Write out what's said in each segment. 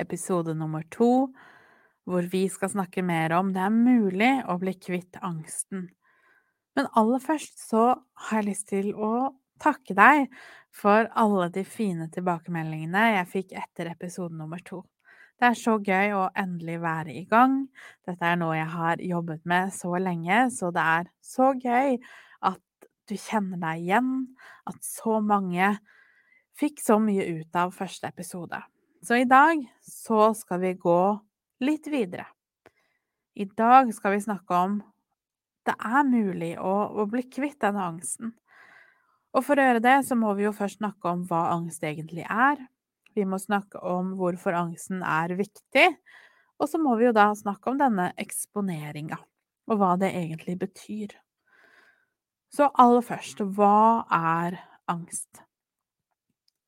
episode nummer to, hvor vi skal snakke mer om det er mulig å bli kvitt angsten. Men aller først så har jeg lyst til å takke deg for alle de fine tilbakemeldingene jeg fikk etter episode nummer to. Det er så gøy å endelig være i gang. Dette er noe jeg har jobbet med så lenge, så det er så gøy at du kjenner deg igjen, at så mange fikk så mye ut av første episode. Så i dag så skal vi gå litt videre. I dag skal vi snakke om det er mulig å, å bli kvitt denne angsten. Og for å gjøre det, så må vi jo først snakke om hva angst egentlig er. Vi må snakke om hvorfor angsten er viktig. Og så må vi jo da snakke om denne eksponeringa, og hva det egentlig betyr. Så aller først, hva er angst?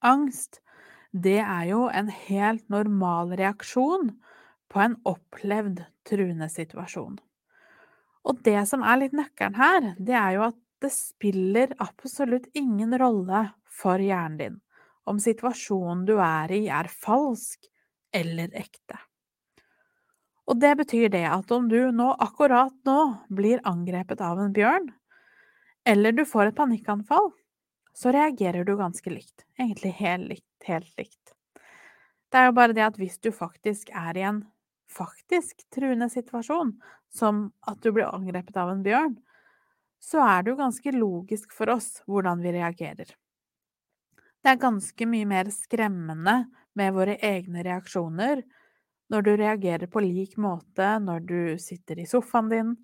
Angst, det er jo en helt normal reaksjon på en opplevd truende situasjon. Og det som er litt nøkkelen her, det er jo at det spiller absolutt ingen rolle for hjernen din om situasjonen du er i, er falsk eller ekte. Og det betyr det at om du nå, akkurat nå, blir angrepet av en bjørn, eller du får et panikkanfall, så reagerer du ganske likt. Egentlig helt likt. Helt likt. Det er jo bare det at hvis du faktisk er i en faktisk truende situasjon, som at du blir angrepet av en bjørn, så er det jo ganske logisk for oss hvordan vi reagerer. Det er ganske mye mer skremmende med våre egne reaksjoner når du reagerer på lik måte når du sitter i sofaen din,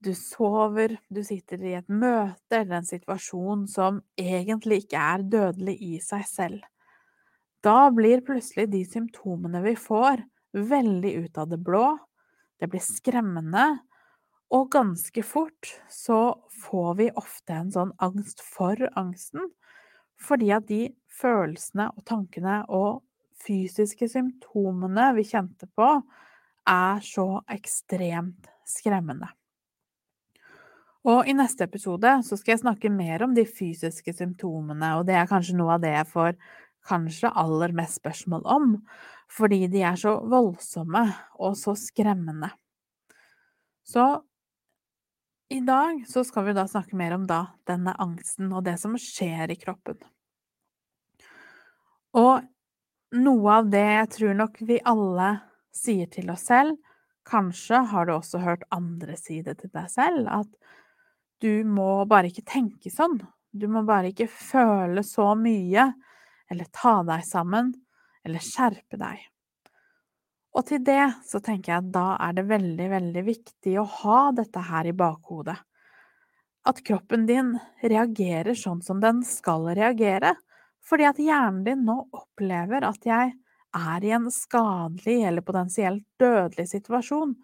du sover, du sitter i et møte eller en situasjon som egentlig ikke er dødelig i seg selv. Da blir plutselig de symptomene vi får, veldig ut av det blå, det blir skremmende, og ganske fort så får vi ofte en sånn angst for angsten, fordi at de følelsene og tankene og fysiske symptomene vi kjente på, er så ekstremt skremmende. Og i neste episode så skal jeg snakke mer om de fysiske symptomene, og det er kanskje noe av det jeg får kanskje aller mest spørsmål om, fordi de er så voldsomme og så skremmende. Så i dag så skal vi da snakke mer om da denne angsten og det som skjer i kroppen. Og noe av det jeg tror nok vi alle sier til oss selv, kanskje har du også hørt andre si det til deg selv, at du må bare ikke tenke sånn. Du må bare ikke føle så mye, eller ta deg sammen, eller skjerpe deg. Og til det så tenker jeg at da er det veldig, veldig viktig å ha dette her i bakhodet. At kroppen din reagerer sånn som den skal reagere, fordi at hjernen din nå opplever at jeg er i en skadelig eller potensielt dødelig situasjon,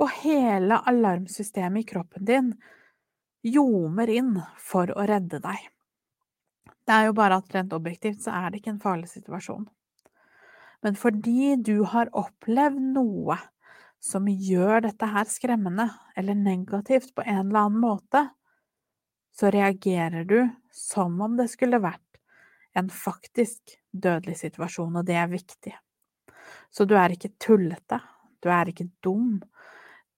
og hele alarmsystemet i kroppen din ljomer inn for å redde deg. Det er jo bare at rent objektivt så er det ikke en farlig situasjon. Men fordi du har opplevd noe som gjør dette her skremmende eller negativt på en eller annen måte, så reagerer du som om det skulle vært en faktisk dødelig situasjon, og det er viktig. Så du er ikke tullete, du er ikke dum,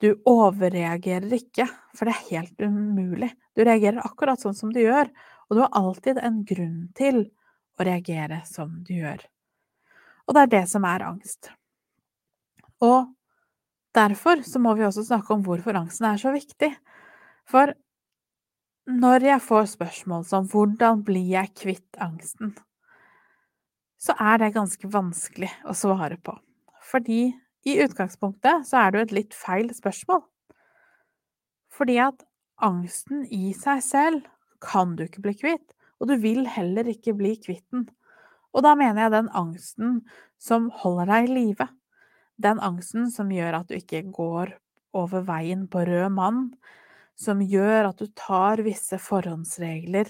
du overreagerer ikke, for det er helt umulig. Du reagerer akkurat sånn som du gjør, og du har alltid en grunn til å reagere som du gjør. Og det er det som er angst. Og derfor så må vi også snakke om hvorfor angsten er så viktig. For når jeg får spørsmål som 'hvordan blir jeg kvitt angsten', så er det ganske vanskelig å svare på. Fordi i utgangspunktet så er det jo et litt feil spørsmål. Fordi at angsten i seg selv kan du ikke bli kvitt, og du vil heller ikke bli kvitt den. Og da mener jeg den angsten som holder deg i live. Den angsten som gjør at du ikke går over veien på rød mann, som gjør at du tar visse forhåndsregler,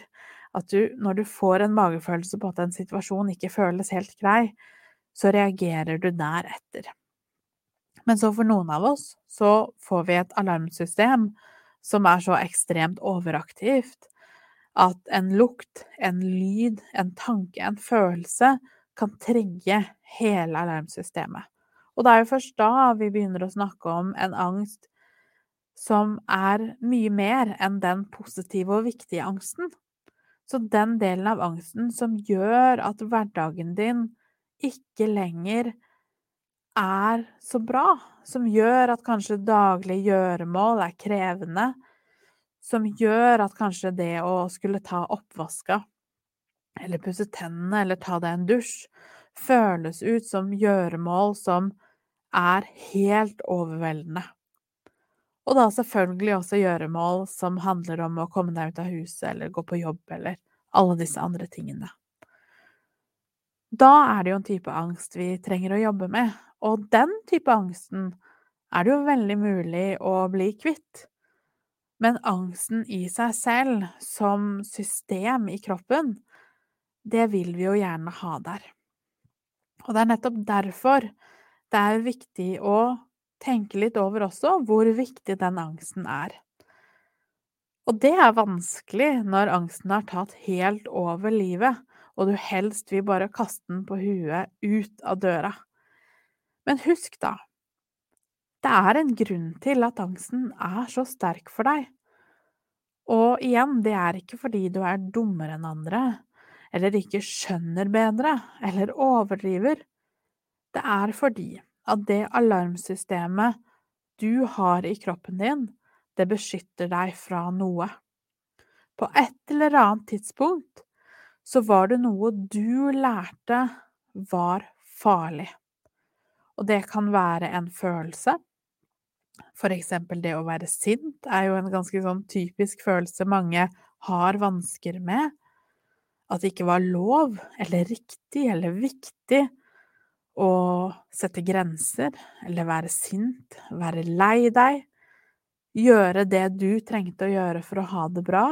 at du, når du får en magefølelse på at en situasjon ikke føles helt grei, så reagerer du deretter. Men så for noen av oss så får vi et alarmsystem som er så ekstremt overaktivt at en lukt, en lyd, en tanke, en følelse kan trigge hele alarmsystemet. Og det er jo først da vi begynner å snakke om en angst som er mye mer enn den positive og viktige angsten. Så den delen av angsten som gjør at hverdagen din ikke lenger er så bra, som gjør at kanskje daglige gjøremål er krevende, som gjør at kanskje det å skulle ta oppvaska, eller pusse tennene, eller ta deg en dusj, føles ut som gjøremål som er helt overveldende. Og da selvfølgelig også gjøremål som handler om å komme deg ut av huset, eller gå på jobb, eller alle disse andre tingene. Da er det jo en type angst vi trenger å jobbe med, og den type angsten er det jo veldig mulig å bli kvitt. Men angsten i seg selv, som system i kroppen, det vil vi jo gjerne ha der. Og det er nettopp derfor det er viktig å tenke litt over også hvor viktig den angsten er. Og det er vanskelig når angsten har tatt helt over livet, og du helst vil bare kaste den på huet ut av døra. Men husk, da, det er en grunn til at angsten er så sterk for deg. Og igjen, det er ikke fordi du er dummere enn andre, eller ikke skjønner bedre, eller overdriver. Det er fordi at det alarmsystemet du har i kroppen din, det beskytter deg fra noe. På et eller annet tidspunkt så var det noe du lærte var farlig. Og det kan være en følelse. For eksempel det å være sint er jo en ganske sånn typisk følelse mange har vansker med. At det ikke var lov eller riktig eller viktig å sette grenser eller være sint, være lei deg. Gjøre det du trengte å gjøre for å ha det bra.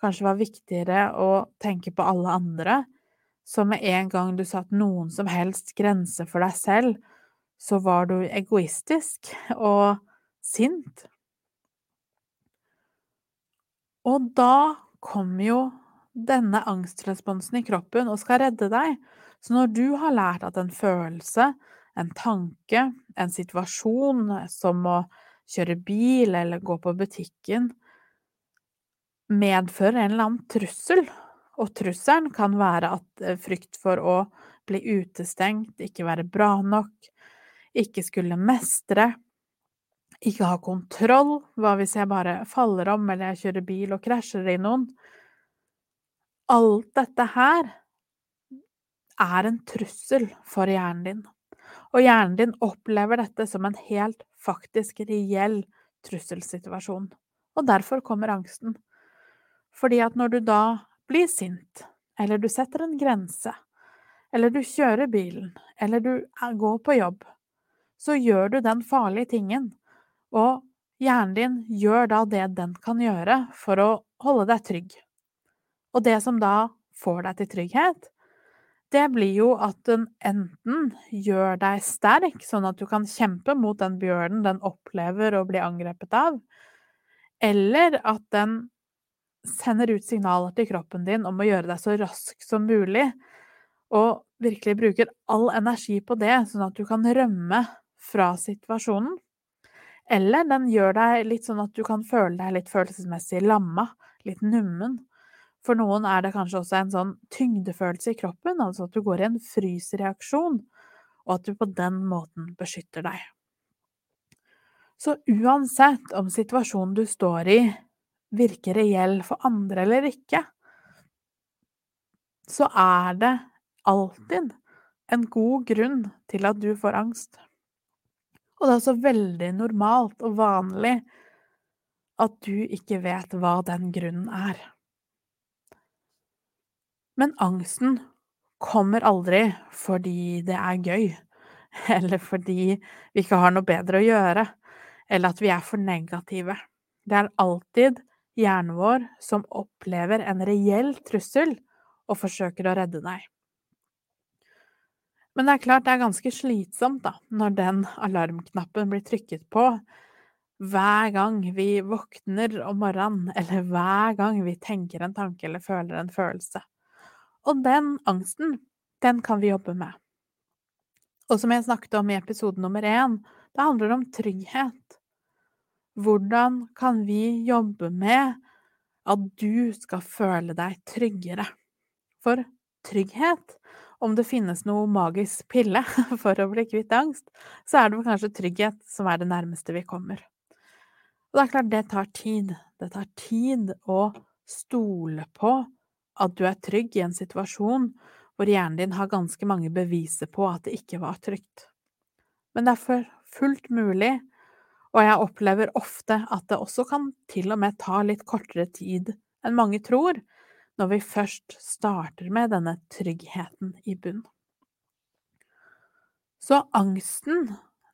Kanskje var viktigere å tenke på alle andre. Så med en gang du satte noen som helst grense for deg selv, så var du egoistisk og sint. Og da kommer jo denne angstresponsen i kroppen og skal redde deg. Så når du har lært at en følelse, en tanke, en situasjon som å kjøre bil eller gå på butikken medfører en eller annen trussel, og trusselen kan være at eh, frykt for å bli utestengt, ikke være bra nok, ikke skulle mestre, ikke ha kontroll, hva hvis jeg bare faller om eller jeg kjører bil og krasjer i noen? Alt dette her er en trussel for hjernen din, og hjernen din opplever dette som en helt faktisk reell trusselsituasjon, og derfor kommer angsten. Fordi at når du da blir sint, eller du setter en grense, eller du kjører bilen, eller du går på jobb, så gjør du den farlige tingen, og hjernen din gjør da det den kan gjøre for å holde deg trygg. Og det som da får deg til trygghet, det blir jo at den enten gjør deg sterk, sånn at du kan kjempe mot den bjørnen den opplever å bli angrepet av, eller at den sender ut signaler til kroppen din om å gjøre deg så rask som mulig, og virkelig bruker all energi på det, sånn at du kan rømme fra situasjonen. Eller den gjør deg litt sånn at du kan føle deg litt følelsesmessig lamma, litt nummen. For noen er det kanskje også en sånn tyngdefølelse i kroppen, altså at du går i en frysreaksjon, og at du på den måten beskytter deg. Så uansett om situasjonen du står i, virker reell for andre eller ikke, så er det alltid en god grunn til at du får angst. Og det er så veldig normalt og vanlig at du ikke vet hva den grunnen er. Men angsten kommer aldri fordi det er gøy, eller fordi vi ikke har noe bedre å gjøre, eller at vi er for negative. Det er alltid hjernen vår som opplever en reell trussel og forsøker å redde deg. Men det er klart det er ganske slitsomt da, når den alarmknappen blir trykket på hver gang vi våkner om morgenen, eller hver gang vi tenker en tanke eller føler en følelse. Og den angsten, den kan vi jobbe med. Og som jeg snakket om i episode nummer én, det handler om trygghet. Hvordan kan vi jobbe med at du skal føle deg tryggere? For trygghet, om det finnes noe magisk pille for å bli kvitt angst, så er det kanskje trygghet som er det nærmeste vi kommer. Og det er klart, det tar tid. Det tar tid å stole på at du er trygg i en situasjon hvor hjernen din har ganske mange beviser på at det ikke var trygt. Men det er fullt mulig, og jeg opplever ofte at det også kan til og med ta litt kortere tid enn mange tror, når vi først starter med denne tryggheten i bunn. Så angsten,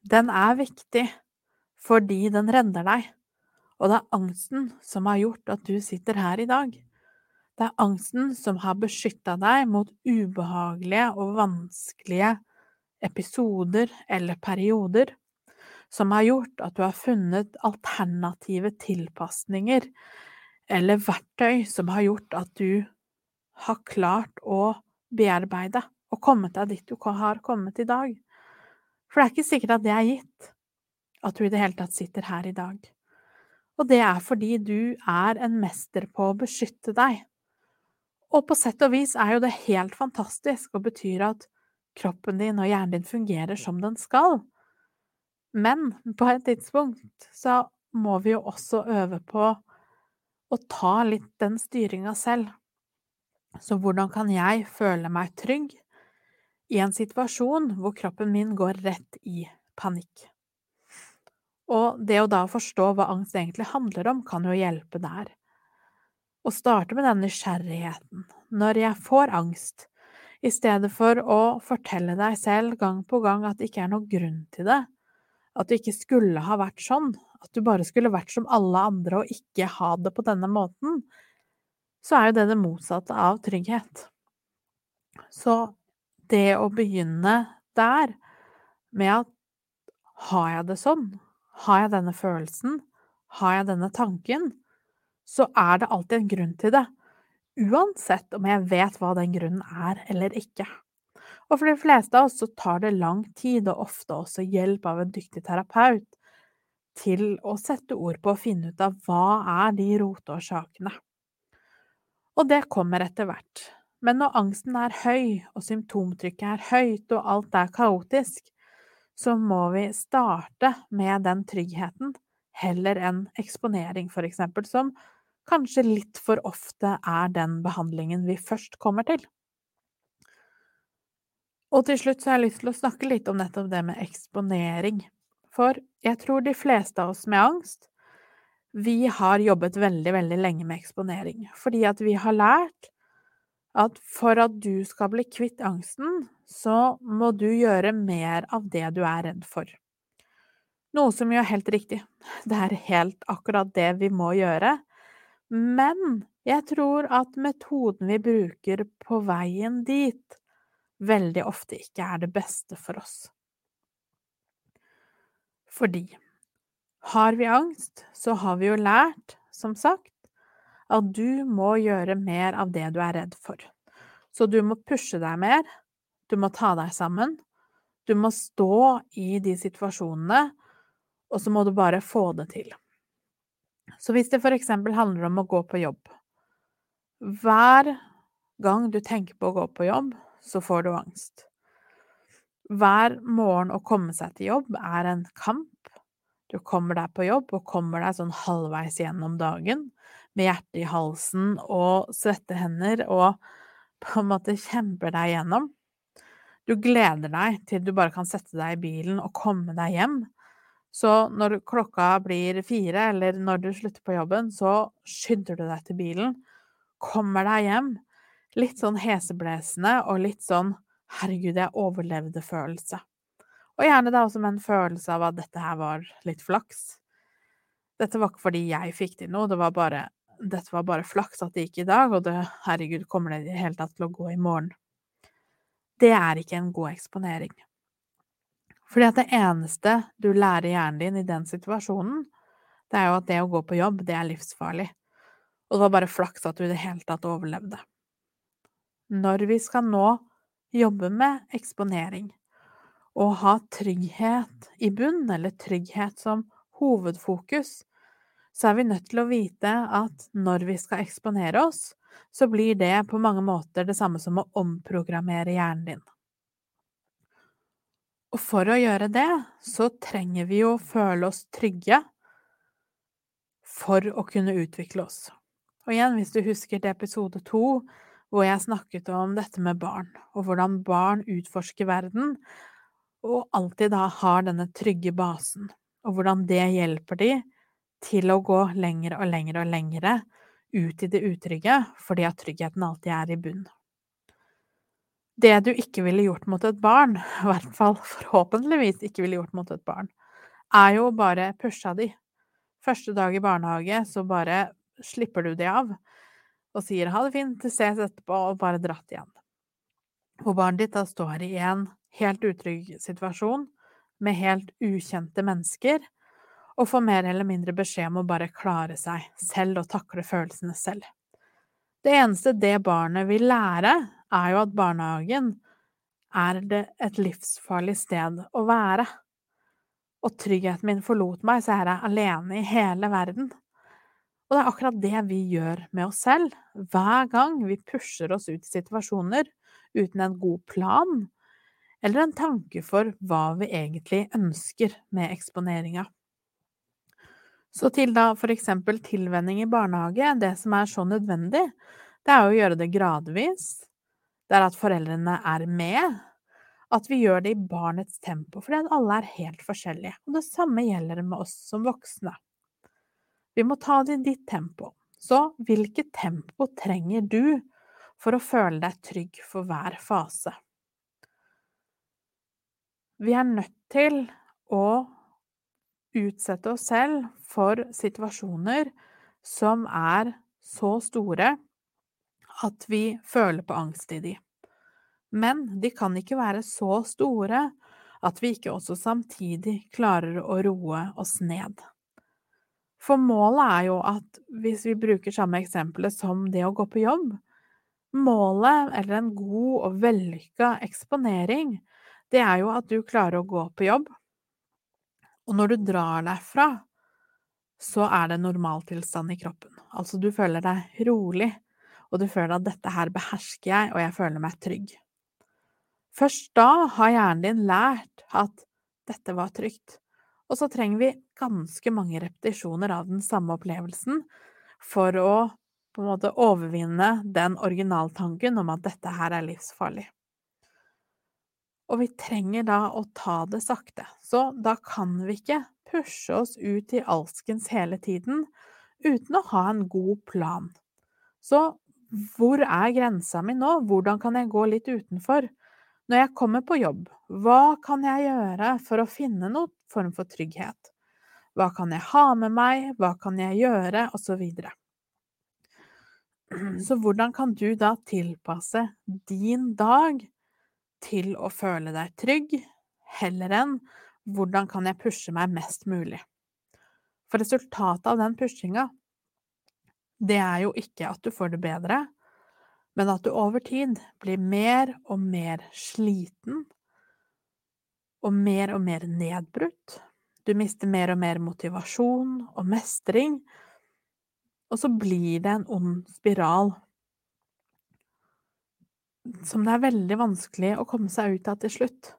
den er viktig fordi den redder deg, og det er angsten som har gjort at du sitter her i dag. Det er angsten som har beskytta deg mot ubehagelige og vanskelige episoder eller perioder, som har gjort at du har funnet alternative tilpasninger eller verktøy som har gjort at du har klart å bearbeide og kommet deg dit du har kommet i dag. For det er ikke sikkert at det er gitt at du i det hele tatt sitter her i dag. Og det er fordi du er en mester på å beskytte deg. Og på sett og vis er jo det helt fantastisk og betyr at kroppen din og hjernen din fungerer som den skal. Men på et tidspunkt så må vi jo også øve på å ta litt den styringa selv. Så hvordan kan jeg føle meg trygg i en situasjon hvor kroppen min går rett i panikk? Og det å da forstå hva angst egentlig handler om, kan jo hjelpe der Å starte med den nysgjerrigheten når jeg får angst, i stedet for å fortelle deg selv gang på gang at det ikke er noen grunn til det, at du ikke skulle ha vært sånn, at du bare skulle vært som alle andre og ikke ha det på denne måten, så er jo det det motsatte av trygghet. Så det å begynne der, med at har jeg det sånn, har jeg denne følelsen, har jeg denne tanken, så er det alltid en grunn til det, uansett om jeg vet hva den grunnen er eller ikke. Og for de fleste av oss så tar det lang tid, og ofte også hjelp av en dyktig terapeut, til å sette ord på og finne ut av hva er de roteårsakene. Og det kommer etter hvert. Men når angsten er høy, og symptomtrykket er høyt, og alt er kaotisk, så må vi starte med den tryggheten heller enn eksponering, for eksempel, som kanskje litt for ofte er den behandlingen vi først kommer til. Og til slutt så har jeg lyst til å snakke litt om nettopp det med eksponering. For jeg tror de fleste av oss med angst, vi har jobbet veldig, veldig lenge med eksponering. Fordi at vi har lært at for at du skal bli kvitt angsten, så må du gjøre mer av det du er redd for. Noe som jo er helt riktig. Det er helt akkurat det vi må gjøre men jeg tror at metoden vi bruker på veien dit, veldig ofte ikke er det beste for oss. Fordi har vi angst, så har vi jo lært, som sagt, at du må gjøre mer av det du er redd for. Så du må pushe deg mer, du må ta deg sammen, du må stå i de situasjonene, og så må du bare få det til. Så hvis det for eksempel handler om å gå på jobb Hver gang du tenker på å gå på jobb, så får du angst. Hver morgen å komme seg til jobb er en kamp. Du kommer deg på jobb og kommer deg sånn halvveis gjennom dagen med hjertet i halsen og svette hender og på en måte kjemper deg gjennom. Du gleder deg til du bare kan sette deg i bilen og komme deg hjem så når klokka blir fire, eller når du slutter på jobben, så skynder du deg til bilen, kommer deg hjem, litt sånn heseblesende og litt sånn 'herregud, jeg overlevde'-følelse. Og gjerne da også med en følelse av at dette her var litt flaks. Dette var ikke fordi jeg fikk til noe, det var bare, dette var bare flaks at det gikk i dag, og det, herregud, kommer det i det hele tatt til å gå i morgen? Det er ikke en god eksponering. Fordi at det eneste du lærer hjernen din i den situasjonen, det er jo at det å gå på jobb, det er livsfarlig. Og det var bare flaks at du i det hele tatt overlevde. Når vi skal nå jobbe med eksponering, og ha trygghet i bunn, eller trygghet som hovedfokus, så er vi nødt til å vite at når vi skal eksponere oss, så blir det på mange måter det samme som å omprogrammere hjernen din. Og for å gjøre det, så trenger vi jo å føle oss trygge for å kunne utvikle oss. Og igjen, hvis du husker til episode to, hvor jeg snakket om dette med barn, og hvordan barn utforsker verden, og alltid da har denne trygge basen, og hvordan det hjelper de til å gå lengre og lengre og lengre ut i det utrygge, fordi at tryggheten alltid er i bunn. Det du ikke ville gjort mot et barn, i hvert fall forhåpentligvis ikke ville gjort mot et barn, er jo bare pusha de. Første dag i barnehage så bare slipper du de av og sier ha det fint, ses etterpå, og bare dratt igjen. Hvor barnet ditt da står i en helt utrygg situasjon med helt ukjente mennesker, og får mer eller mindre beskjed om å bare klare seg selv og takle følelsene selv. Det eneste det barnet vil lære, er jo at barnehagen er det et livsfarlig sted å være. Og tryggheten min forlot meg, så er jeg alene i hele verden. Og det er akkurat det vi gjør med oss selv, hver gang vi pusher oss ut i situasjoner uten en god plan, eller en tanke for hva vi egentlig ønsker med eksponeringa. Så til da for eksempel tilvenning i barnehage, det som er så nødvendig, det er å gjøre det gradvis, det er at foreldrene er med, at vi gjør det i barnets tempo, fordi alle er helt forskjellige, og det samme gjelder med oss som voksne. Vi må ta det i ditt tempo. Så hvilket tempo trenger du for å føle deg trygg for hver fase? Vi er nødt til å utsette oss selv for situasjoner som er så store at vi føler på angst i de. Men de kan ikke være så store at vi ikke også samtidig klarer å roe oss ned. For målet er jo at hvis vi bruker samme eksempelet som det å gå på jobb Målet, eller en god og vellykka eksponering, det er jo at du klarer å gå på jobb, og når du drar derfra, så er det normaltilstand i kroppen. Altså, du føler deg rolig, og du føler at 'dette her behersker jeg, og jeg føler meg trygg'. Først da har hjernen din lært at 'dette var trygt', og så trenger vi ganske mange repetisjoner av den samme opplevelsen for å på en måte overvinne den originaltanken om at dette her er livsfarlig. Og vi trenger da å ta det sakte, så da kan vi ikke pushe oss ut i alskens hele tiden uten å ha en god plan. Så hvor er grensa mi nå, hvordan kan jeg gå litt utenfor? Når jeg kommer på jobb, hva kan jeg gjøre for å finne noen form for trygghet? Hva kan jeg ha med meg, hva kan jeg gjøre, og så videre. Så hvordan kan du da tilpasse din dag til å føle deg trygg, heller enn hvordan kan jeg pushe meg mest mulig? For resultatet av den pushinga, det er jo ikke at du får det bedre, men at du over tid blir mer og mer sliten og mer og mer nedbrutt. Du mister mer og mer motivasjon og mestring, og så blir det en ond spiral som det er veldig vanskelig å komme seg ut av til slutt.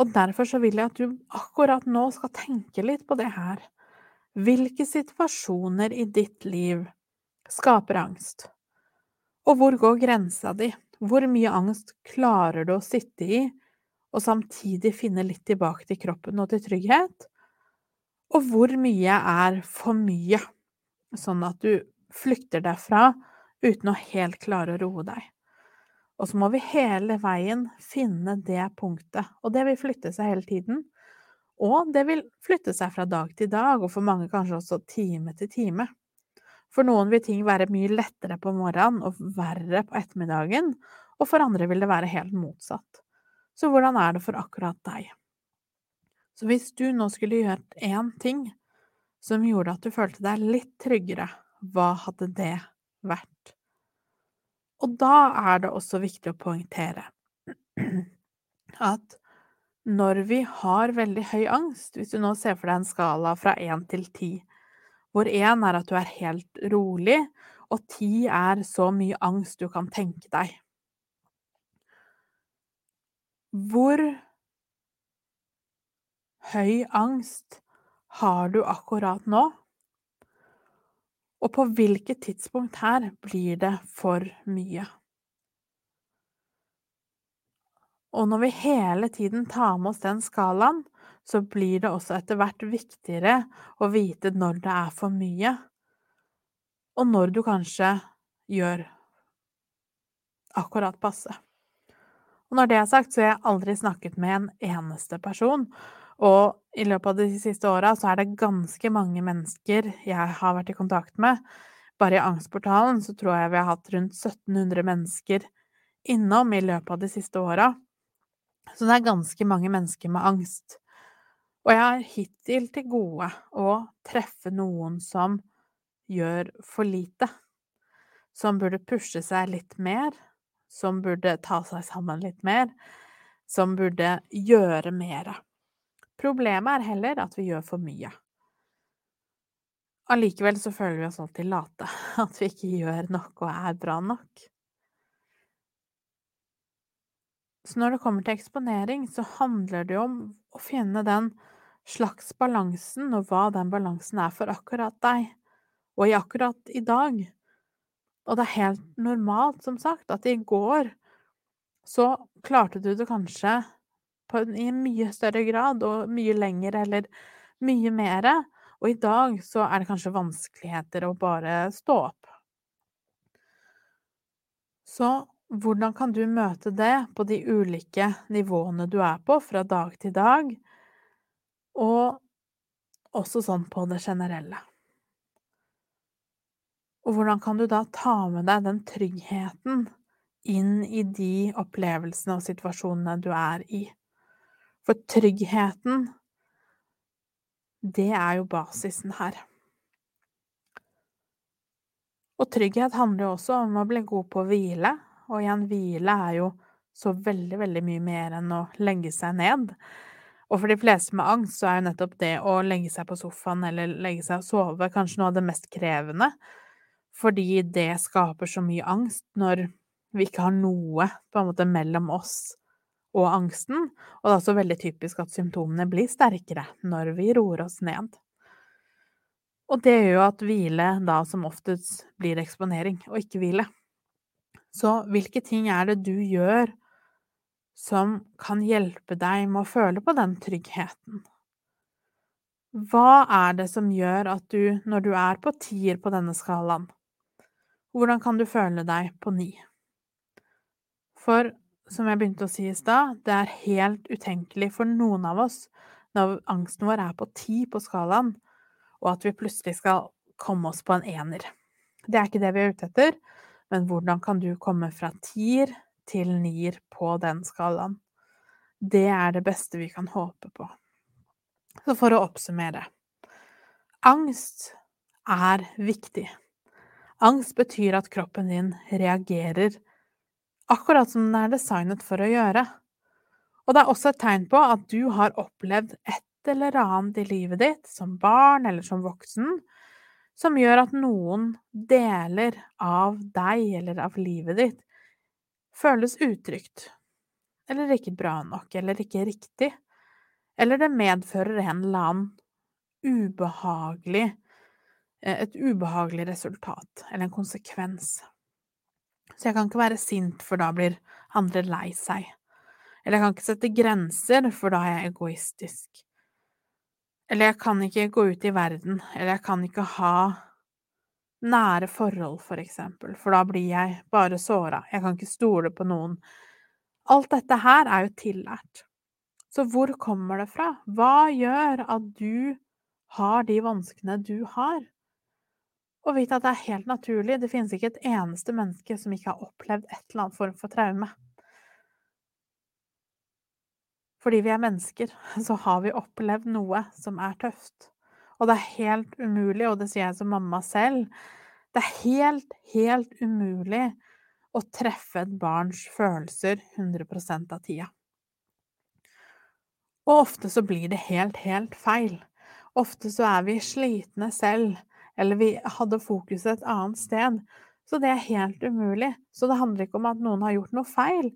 Og derfor så vil jeg at du akkurat nå skal tenke litt på det her. Hvilke situasjoner i ditt liv skaper angst? Og hvor går grensa di? Hvor mye angst klarer du å sitte i, og samtidig finne litt tilbake til kroppen og til trygghet? Og hvor mye er for mye, sånn at du flykter derfra uten å helt klare å roe deg. Og så må vi hele veien finne det punktet, og det vil flytte seg hele tiden. Og det vil flytte seg fra dag til dag, og for mange kanskje også time til time. For noen vil ting være mye lettere på morgenen og verre på ettermiddagen, og for andre vil det være helt motsatt. Så hvordan er det for akkurat deg? Så hvis du nå skulle gjort én ting som gjorde at du følte deg litt tryggere, hva hadde det vært? Og da er det også viktig å poengtere at når vi har veldig høy angst, hvis du nå ser for deg en skala fra én til ti, hvor én er at du er helt rolig, og ti er så mye angst du kan tenke deg Hvor høy angst har du akkurat nå? Og på hvilket tidspunkt her blir det for mye? Og når vi hele tiden tar med oss den skalaen, så blir det også etter hvert viktigere å vite når det er for mye, og når du kanskje gjør akkurat passe. Og når det er sagt, så har jeg aldri snakket med en eneste person og i løpet av de siste åra så er det ganske mange mennesker jeg har vært i kontakt med. Bare i Angstportalen så tror jeg vi har hatt rundt 1700 mennesker innom i løpet av de siste åra. Så det er ganske mange mennesker med angst. Og jeg har hittil til gode å treffe noen som gjør for lite. Som burde pushe seg litt mer. Som burde ta seg sammen litt mer. Som burde gjøre mer. Problemet er heller at vi gjør for mye. Allikevel så føler vi oss alltid late, at vi ikke gjør nok og er bra nok. Så når det kommer til eksponering, så handler det jo om å finne den slags balansen, og hva den balansen er for akkurat deg, og i akkurat i dag. Og det er helt normalt, som sagt, at i går så klarte du det kanskje på, i en mye større grad og mye lenger eller mye mere. Og i dag så er det kanskje vanskeligheter å bare stå opp. Så hvordan kan du møte det på de ulike nivåene du er på, fra dag til dag, og også sånn på det generelle? Og hvordan kan du da ta med deg den tryggheten inn i de opplevelsene og situasjonene du er i? For tryggheten, det er jo basisen her. Og trygghet handler jo også om å bli god på å hvile, og igjen, hvile er jo så veldig, veldig mye mer enn å legge seg ned. Og for de fleste med angst så er jo nettopp det å legge seg på sofaen eller legge seg og sove kanskje noe av det mest krevende, fordi det skaper så mye angst når vi ikke har noe på en måte mellom oss og angsten, og det er også veldig typisk at symptomene blir sterkere når vi roer oss ned. Og det gjør jo at hvile da som oftest blir eksponering, og ikke hvile. Så hvilke ting er det du gjør som kan hjelpe deg med å føle på den tryggheten? Hva er det som gjør at du, når du er på tier på denne skalaen, hvordan kan du føle deg på ni? For som jeg begynte å si i stad, det er helt utenkelig for noen av oss når angsten vår er på ti på skalaen, og at vi plutselig skal komme oss på en ener. Det er ikke det vi er ute etter, men hvordan kan du komme fra tier til nier på den skalaen? Det er det beste vi kan håpe på. Så for å oppsummere Angst er viktig. Angst betyr at kroppen din reagerer akkurat som den er designet for å gjøre. Og det er også et tegn på at du har opplevd et eller annet i livet ditt, som barn eller som voksen, som gjør at noen deler av deg eller av livet ditt føles utrygt, eller ikke bra nok, eller ikke riktig, eller det medfører en eller annen ubehagelig eh, et ubehagelig resultat, eller en konsekvens. Så jeg kan ikke være sint, for da blir andre lei seg. Eller jeg kan ikke sette grenser, for da er jeg egoistisk. Eller jeg kan ikke gå ut i verden, eller jeg kan ikke ha Nære forhold, for eksempel, for da blir jeg bare såra. Jeg kan ikke stole på noen. Alt dette her er jo tillært. Så hvor kommer det fra? Hva gjør at du har de vanskene du har? Og vite at det er helt naturlig. Det finnes ikke et eneste menneske som ikke har opplevd et eller annet form for traume. Fordi vi er mennesker, så har vi opplevd noe som er tøft. Og det er helt umulig, og det sier jeg som mamma selv, det er helt, helt umulig å treffe et barns følelser 100 av tida. Og ofte så blir det helt, helt feil. Ofte så er vi slitne selv, eller vi hadde fokuset et annet sted. Så det er helt umulig. Så det handler ikke om at noen har gjort noe feil.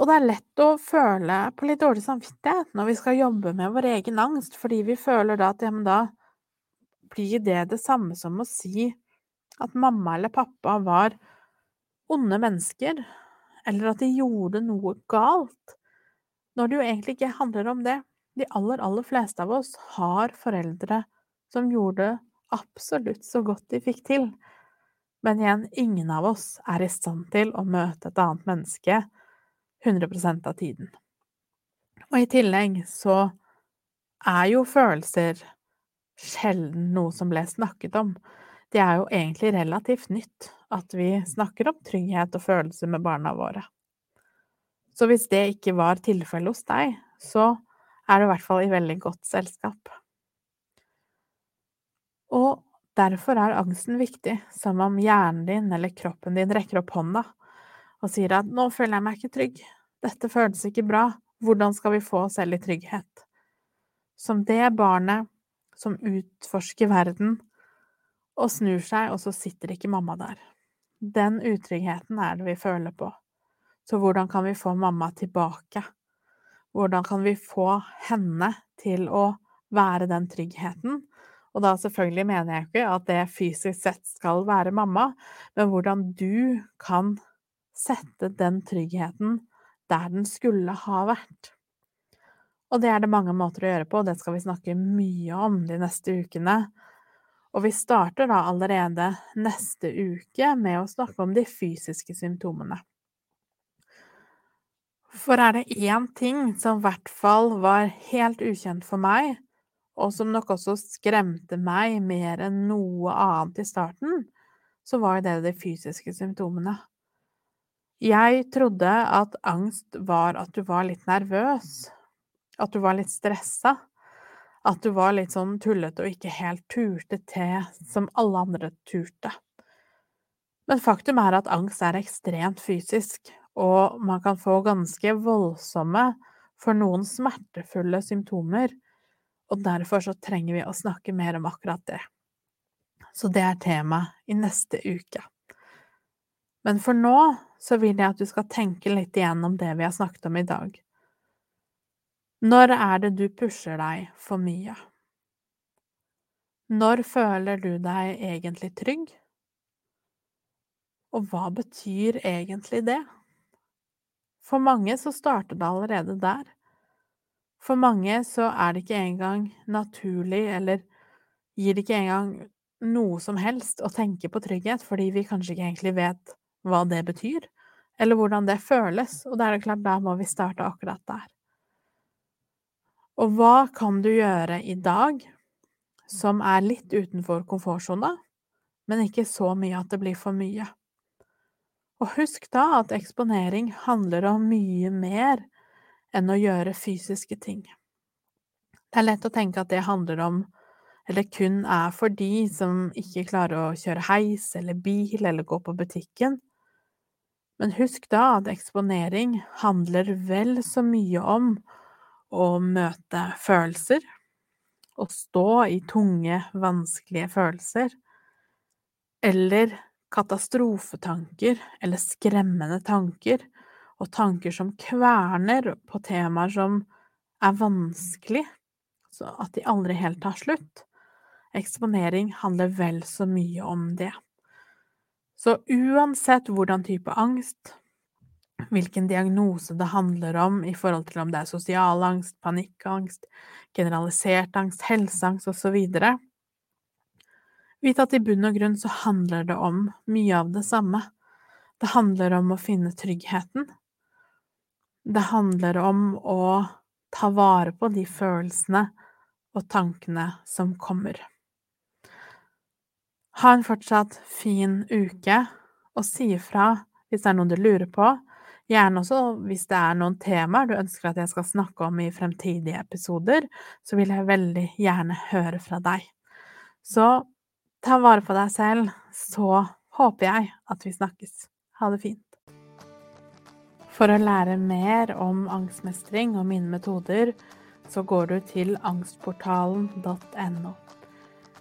Og det er lett å føle på litt dårlig samvittighet når vi skal jobbe med vår egen angst, fordi vi føler da at ja, da blir det det samme som å si at mamma eller pappa var onde mennesker, eller at de gjorde noe galt, når det jo egentlig ikke handler om det. De aller, aller fleste av oss har foreldre som gjorde absolutt så godt de fikk til, men igjen, ingen av oss er i stand til å møte et annet menneske 100% av tiden. Og i tillegg så er jo følelser sjelden noe som ble snakket om. Det er jo egentlig relativt nytt at vi snakker om trygghet og følelser med barna våre. Så hvis det ikke var tilfellet hos deg, så er du i hvert fall i veldig godt selskap. Og derfor er angsten viktig, som om hjernen din eller kroppen din rekker opp hånda og sier at 'nå føler jeg meg ikke trygg', 'dette føles ikke bra', hvordan skal vi få oss selv i trygghet? Som det barnet som utforsker verden og snur seg, og så sitter ikke mamma der. Den utryggheten er det vi føler på. Så hvordan kan vi få mamma tilbake? Hvordan kan vi få henne til å være den tryggheten? Og da selvfølgelig mener jeg ikke at det fysisk sett skal være mamma, men hvordan du kan sette den tryggheten der den skulle ha vært. Og det er det mange måter å gjøre på, og det skal vi snakke mye om de neste ukene. Og vi starter da allerede neste uke med å snakke om de fysiske symptomene. For er det én ting som i hvert fall var helt ukjent for meg, og som nok også skremte meg mer enn noe annet i starten, så var det de fysiske symptomene. Jeg trodde at angst var at du var litt nervøs, at du var litt stressa, at du var litt sånn tullete og ikke helt turte til som alle andre turte. Men faktum er at angst er ekstremt fysisk, og man kan få ganske voldsomme, for noen smertefulle symptomer, og derfor så trenger vi å snakke mer om akkurat det. Så det er tema i neste uke. Men for nå så vil jeg at du skal tenke litt igjennom det vi har snakket om i dag. Når er det du pusher deg for mye? Når føler du deg egentlig trygg? Og hva betyr egentlig det? For mange så starter det allerede der. For mange så er det ikke engang naturlig, eller gir det ikke engang noe som helst å tenke på trygghet, fordi vi kanskje ikke egentlig vet hva det betyr, eller hvordan det føles, og da er det klart, da må vi starte akkurat der. Og hva kan du gjøre i dag som er litt utenfor komfortsona, men ikke så mye at det blir for mye? Og husk da at eksponering handler om mye mer enn å gjøre fysiske ting. Det er lett å tenke at det handler om eller kun er for de som ikke klarer å kjøre heis eller bil eller gå på butikken, men husk da at eksponering handler vel så mye om å møte følelser, å stå i tunge, vanskelige følelser, eller katastrofetanker eller skremmende tanker, og tanker som kverner på temaer som er vanskelig, så at de aldri helt tar slutt. Eksponering handler vel så mye om det. Så uansett hvordan type angst, hvilken diagnose det handler om i forhold til om det er sosial angst, panikkangst, generalisert angst, helseangst osv., Vit at i bunn og grunn så handler det om mye av det samme. Det handler om å finne tryggheten. Det handler om å ta vare på de følelsene og tankene som kommer. Ha en fortsatt fin uke, og si ifra hvis det er noe du lurer på. Gjerne også hvis det er noen temaer du ønsker at jeg skal snakke om i fremtidige episoder, så vil jeg veldig gjerne høre fra deg. Så ta vare på deg selv, så håper jeg at vi snakkes. Ha det fint. For å lære mer om angstmestring og mine metoder, så går du til angstportalen.no.